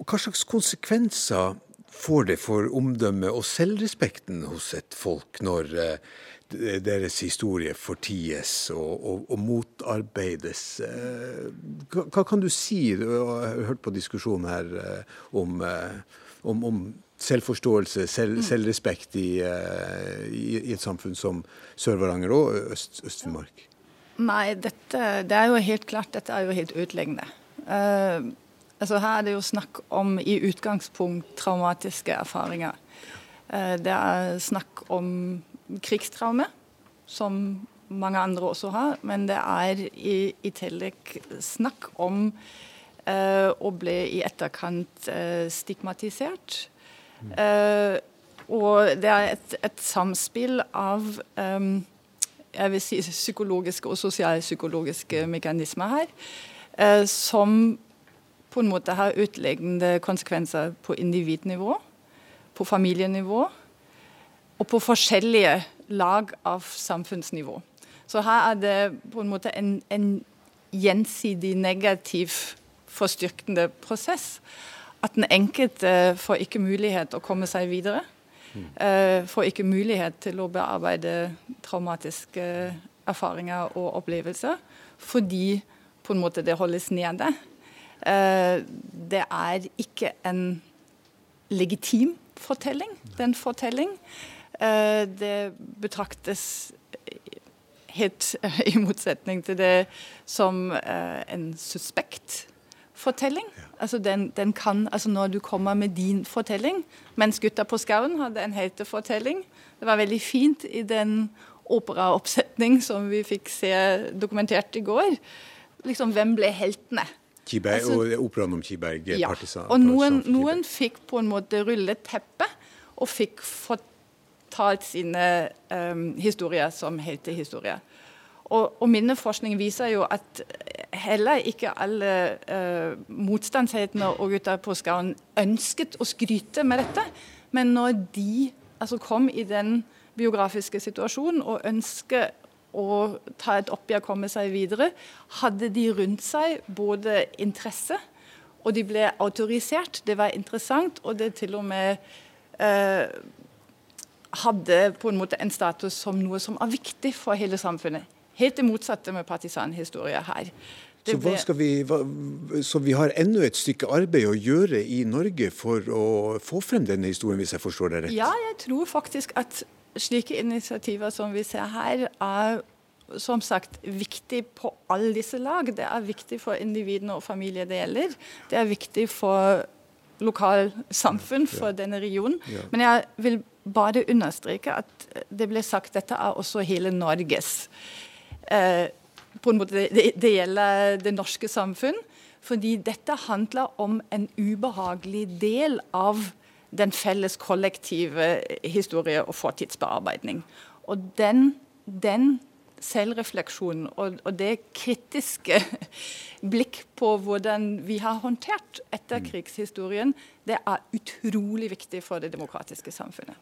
og hva slags konsekvenser får det for omdømmet og selvrespekten hos et folk når eh, deres historie forties og, og, og motarbeides. Eh, hva, hva, kan du si? Du har hørt på diskusjonen her eh, om, om, om selvforståelse, selv, mm. selvrespekt i, i, i, et samfunn som Sør-Varanger og Øst-Finnmark? Øst Nei, dette, det er jo helt klart dette er jo helt ødeleggende. Uh, altså her er det jo snakk om i utgangspunkt traumatiske erfaringer. Uh, det er snakk om krigstraume, som mange andre også har. Men det er i, i tillegg snakk om eh, å bli i etterkant eh, stigmatisert. Eh, og det er et, et samspill av um, jeg vil si psykologiske og sosialpsykologiske mekanismer her, som på en måte har utleggende konsekvenser på individnivå, på familienivå og på forskjellige lag av samfunnsnivå. Så her er det på en måte en, en gjensidig negativ forstyrkende prosess. At den enkelte får ikke mulighet å komme seg videre. Uh, får ikke mulighet til å bearbeide traumatiske erfaringer og opplevelser fordi på en måte det holdes nede. Uh, det er ikke en legitim fortelling. Den fortelling Eh, det betraktes helt i motsetning til det som eh, en suspekt fortelling. Altså den, den kan, altså Når du kommer med din fortelling Mens gutta på skauen hadde en heltefortelling. Det var veldig fint i den operaoppsetning som vi fikk se dokumentert i går. Liksom, Hvem ble heltene? Kiberg, altså, og operaen om Kiberg, ja. partisan. Og noen, noen fikk på en måte rullet teppet og fikk fortalt sine um, historier som heltehistorier. Og, og minneforskning viser jo at heller ikke alle uh, motstandsheltene og gutta på Skauen ønsket å skryte med dette. Men når de altså, kom i den biografiske situasjonen og ønsket å ta et oppgjør, komme seg videre, hadde de rundt seg både interesse og de ble autorisert. Det var interessant, og det til og med eh, hadde på en måte en status som noe som er viktig for hele samfunnet. Helt det motsatte med partisanhistorie her. Så, vi, hva, så, vi, har ennå et stykke arbeid å gjøre i Norge for å få frem denne historien, hvis jeg forstår det rett? Ja, jeg tror faktisk at slike initiativer som vi ser her, er som sagt viktig på alle disse lag. Det er viktig for individene og familier det gjelder. Det er viktig for lokalsamfunn, for denne regionen. Men jeg vil bare understreke at det ble sagt dette er også hele Norges. Eh, på en måte, det, det gjelder det norske samfunn. Fordi dette handler om en ubehagelig del av den felles kollektive historie- og fortidsbearbeidning. Og den, den selvrefleksjonen og, og, det kritiske blikk på hvordan vi har håndtert etterkrigshistorien, det er utrolig viktig for det demokratiske samfunnet.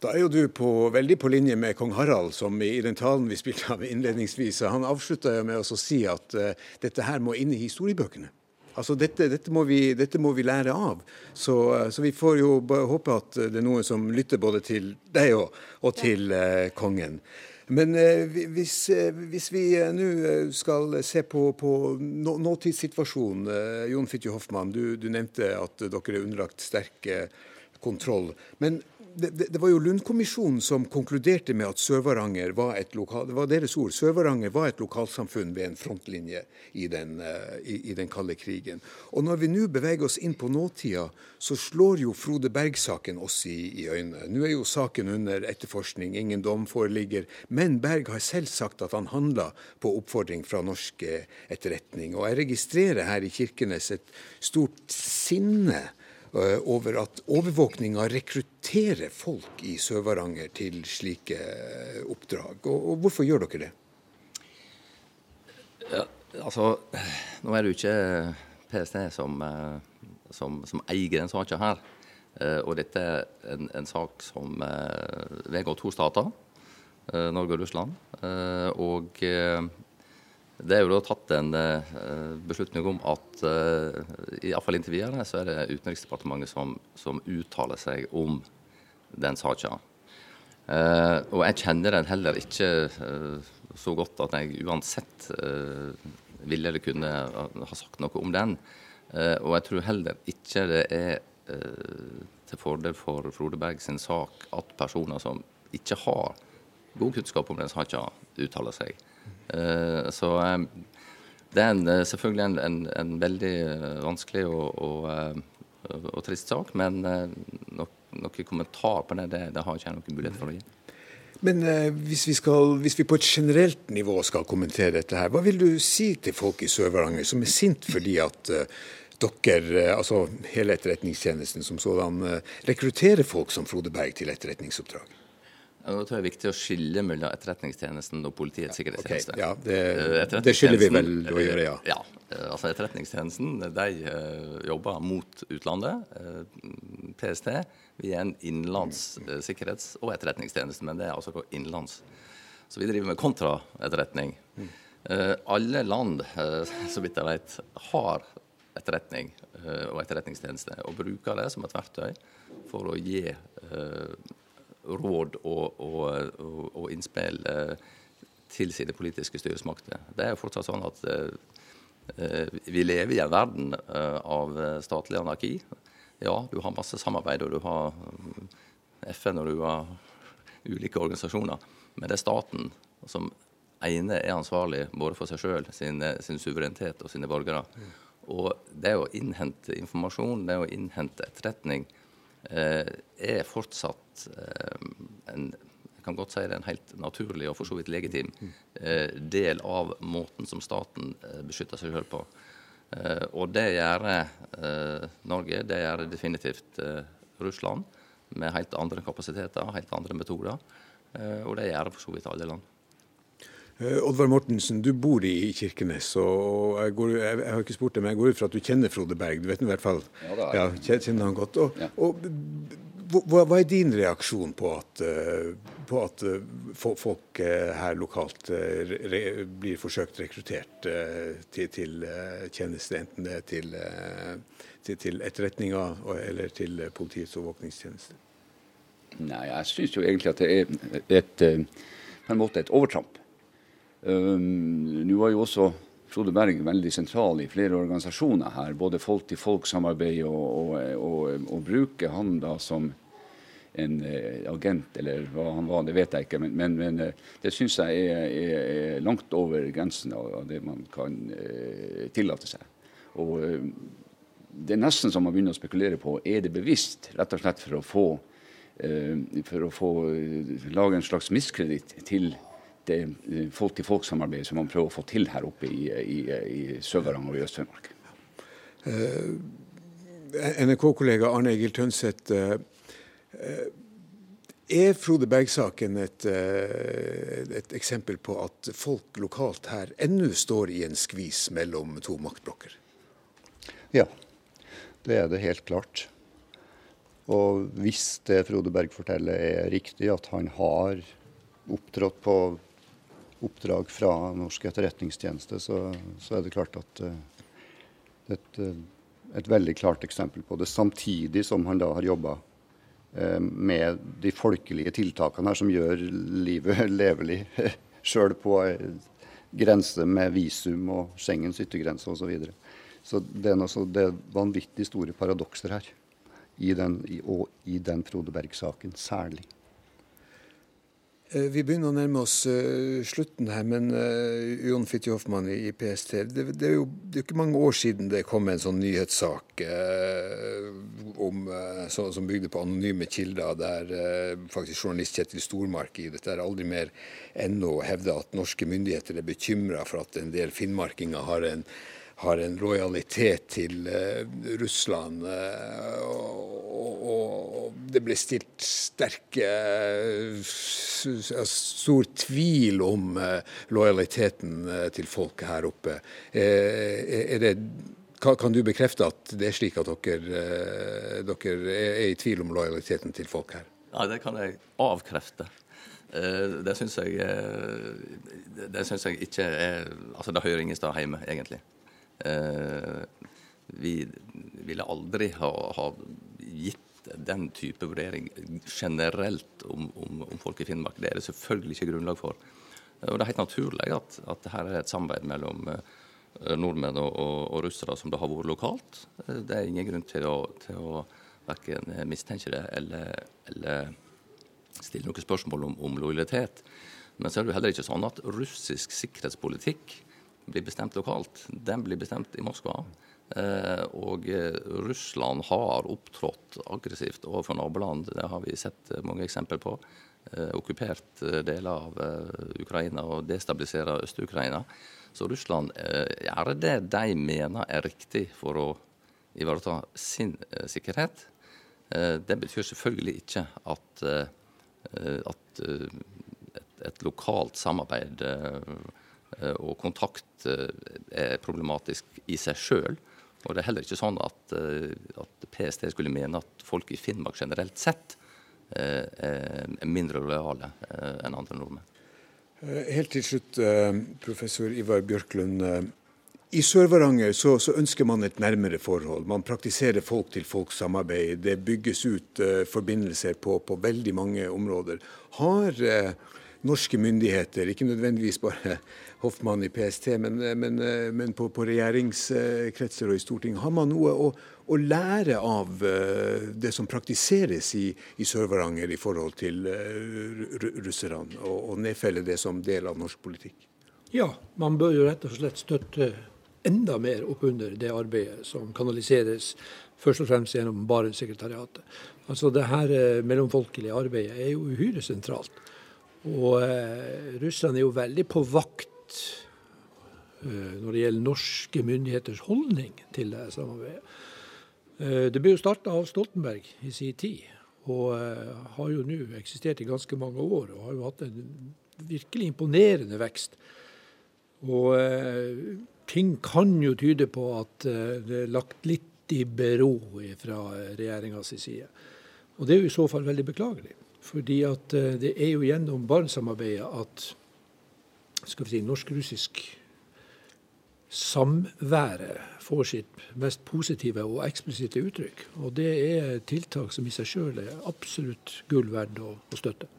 Da er jo du på, veldig på linje med kong Harald, som i den talen vi spilte av innledningsvis, han avslutta med å si at uh, dette her må inn i historiebøkene. Altså dette, dette, må vi, dette, må vi, lære av. Så, uh, så, vi får jo håpe at det er noen som lytter både til deg og, og til uh, kongen. Men hvis, hvis, vi nå skal se på, på nå, nåtidssituasjonen Jon Fitje Hoffmann, du, du, nevnte at dere er underlagt sterk kontroll. Men det, det, var jo Lundkommisjonen som konkluderte med at Sør-Varanger var et lokal, det var deres ord, Sør-Varanger var et lokalsamfunn ved en frontlinje i den, uh, i, i den kalde krigen. Og Når vi nå beveger oss inn på nåtida, så slår jo Frode Berg-saken oss i, i øynene. Nå er jo saken under etterforskning, ingen dom foreligger. Men Berg har selv sagt at han handla på oppfordring fra norsk etterretning. Og jeg registrerer her i Kirkenes et stort sinne Eh, over at overvåkninga rekrutterer folk i Sør-Varanger til slike eh, oppdrag. Og, og, hvorfor gjør dere det? Ja, altså, nå er det jo ikke PST som, eh, som, som eier den saka her. Og dette er en, en sak som vedgår to stater, Norge og Russland. Og det er jo da tatt en uh, beslutning om at uh, iallfall inntil videre så er det Utenriksdepartementet som, som uttaler seg om den saka. Uh, og jeg kjenner den heller ikke så godt at jeg uansett ville eller kunne ha sagt noe om den. og jeg tror heller ikke det er til fordel for Frode Berg sin sak at personer som ikke har god kunnskap om den saka, uttaler seg. Eh, så eh, det er en, eh, selvfølgelig en, en, en, veldig vanskelig og, og, og trist sak, men noen noe kommentar på det, det, det har jeg noen mulighet for å gi. Men eh, hvis, vi skal, hvis, vi på et generelt nivå skal kommentere dette, her, hva vil du si til folk i Sør-Varanger som er sint fordi at eh, dere, altså hele Etterretningstjenesten som sådan, eh, rekrutterer folk som Frode Berg til etterretningsoppdrag? Nå tror jeg det er viktig å skille mellom Etterretningstjenesten og Politiets sikkerhetstjeneste. Okay, ja, det, det skylder vi vel å gjøre, ja. ja. altså Etterretningstjenesten de jobber mot utlandet. PST vi er en innenlands sikkerhets- og etterretningstjeneste, men det er altså innenlands. Så vi driver med kontraetterretning. Alle land, så vidt jeg vet, har etterretning og etterretningstjeneste, og bruker det som et verktøy for å gi råd og, og, og, innspill eh, til sine politiske styresmakter. Det er jo fortsatt sånn at eh, vi lever i en verden eh, av statlig anarki. Ja, du har masse samarbeid, og du har FN og du har ulike organisasjoner. Men det er staten som ene er ansvarlig både for seg sjøl, sin, sin, suverenitet og sine borgere. Og det å innhente informasjon, det å innhente etterretning, Eh, er fortsatt eh, en jeg kan godt si det er en helt naturlig og for så vidt legitim eh, del av måten som staten beskytter seg selv på. Og det gjør Norge, det gjør definitivt Russland, med helt andre kapasiteter, helt andre metoder. Og det gjør for så vidt alle land. Oddvar Mortensen, du bor i Kirkenes, og jeg, går, jeg, jeg, har ikke spurt deg, men jeg går ut fra at du kjenner Frode Berg. Du vet i hvert fall ja, ja, kjenner han godt. Og, ja. og hva, hva, er din reaksjon på at, eh, på at eh, folk eh, her lokalt re, blir forsøkt rekruttert til, til tjeneste, enten det er til, til, til etterretninga eller til politiets overvåkningstjeneste? Nei, jeg syns jo egentlig at det er et, på en måte et overtramp. Nå var jo også Frode Berg veldig sentral i flere organisasjoner her. Både folk-til-folk-samarbeid og, og, og, og, bruke han da som en eh, agent, eller hva han var, det vet jeg ikke. Men, men, men eh, det syns jeg er, er, er, langt over grensen av, det man kan eh, tillate seg. Og eh, Det er nesten som man begynner å spekulere på er det bevisst, rett og slett for å få eh, for å få lage en slags miskreditt til det folk-til-folk-samarbeidet som man prøver å få til her oppe i, i, i Sør-Varanger og i Øst-Finnmark. NRK-kollega Arne Egil Tønseth. Er Frode Berg-saken et, et, eksempel på at folk lokalt her ennå står i en skvis mellom to maktblokker? Ja, det er det helt klart. Og hvis det Frode Berg forteller er riktig, at han har opptrådt på oppdrag fra norsk etterretningstjeneste, så, så er det klart at uh, et, uh, et veldig klart eksempel på det. Samtidig som han da har jobba uh, med de folkelige tiltakene her som gjør livet levelig, sjøl på grense med visum og Schengens yttergrense osv. Så, videre. så det er, noe, det er vanvittig store paradokser her i den, og i den Frode Berg-saken særlig. Eh, vi begynner å nærme oss uh, slutten her, men uh, Jon Fitje i, PST, det, det, er jo det er ikke mange år siden det kom en sånn nyhetssak eh, om, så, som bygde på anonyme kilder, der faktisk journalist Kjetil Stormark i dette er aldri mer ennå hevder at norske myndigheter er bekymra for at en del finnmarkinger har en har en lojalitet til uh, Russland. Uh, og, og, det ble stilt sterke uh, Stor tvil om lojaliteten til folket her oppe. det kan, du bekrefte at det er slik at dere, dere er i tvil om lojaliteten til folk her? Ja, det kan jeg avkrefte. Det syns jeg, det syns jeg ikke er Altså, det hører ingen sted hjemme, egentlig. Eh, vi ville aldri ha, ha, gitt den type vurdering generelt om, om, om, folk i Finnmark. Det er det selvfølgelig ikke grunnlag for. Og Det er helt naturlig at, at dette er et samarbeid mellom eh, nordmenn og, og, og, russere som det har vært lokalt. Eh, det er ingen grunn til å, til å verken mistenke det eller, eller stille noen spørsmål om, om lojalitet. Men så er det jo heller ikke sånn at russisk sikkerhetspolitikk blir bestemt lokalt, den blir bestemt i Moskva. Eh, og eh, Russland har opptrådt aggressivt overfor naboland. Det har vi sett mange eksempler på. Eh, okkupert deler av Ukraina og destabiliserer Øst-Ukraina. Så Russland gjør det de mener er riktig for å ivareta sin sikkerhet. Det betyr selvfølgelig ikke at, at et, et lokalt samarbeid og kontakt eh, er problematisk i seg sjøl. Og det er heller ikke sånn at, eh, at, PST skulle mene at folk i Finnmark generelt sett er mindre lojale enn andre nordmenn. Helt til slutt, professor Ivar Bjørklund. I Sør-Varanger så, så, ønsker man et nærmere forhold. Man praktiserer folk-til-folk-samarbeid. Det bygges ut forbindelser på, på, veldig mange områder. Har norske myndigheter, ikke nødvendigvis bare Hoffmann i PST, men, men, men på, på, regjeringskretser og i Stortinget, har man noe å, å lære av uh, det som praktiseres i, i Sør-Varanger i forhold til russerne, og, og nedfelle det som del av norsk politikk? Ja, man bør jo rett og slett støtte enda mer opp under det arbeidet som kanaliseres først og fremst gjennom Barentssekretariatet. Altså det her eh, mellomfolkelige arbeidet er jo uhyre sentralt. Og eh, Russland er jo veldig på vakt eh, når det gjelder norske myndigheters holdning til det samarbeidet. Eh, det ble jo starta av Stoltenberg i sin tid, og eh, har jo nå eksistert i ganske mange år. Og har jo hatt en virkelig imponerende vekst. Og eh, ting kan jo tyde på at eh, det er lagt litt i bero fra regjeringas side. Og det er jo i så fall veldig beklagelig. Fordi at eh, det er jo gjennom Barentssamarbeidet at skal vi si, norsk-russisk samværet får sitt mest positive og eksplisitte uttrykk. Og det er tiltak som i seg sjøl er absolutt gull verdt å, å støtte.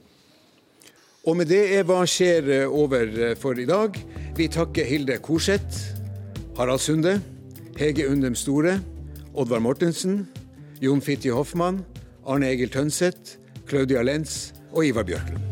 Og med det er Hva skjer eh, over eh, for i dag. Vi takker Hilde Korseth, Harald Sunde, Hege Undem Store, Oddvar Mortensen, Jon Fitje Hoffmann, Arne Egil Tønseth, Claudia Lenz og Ivar Bjørklund.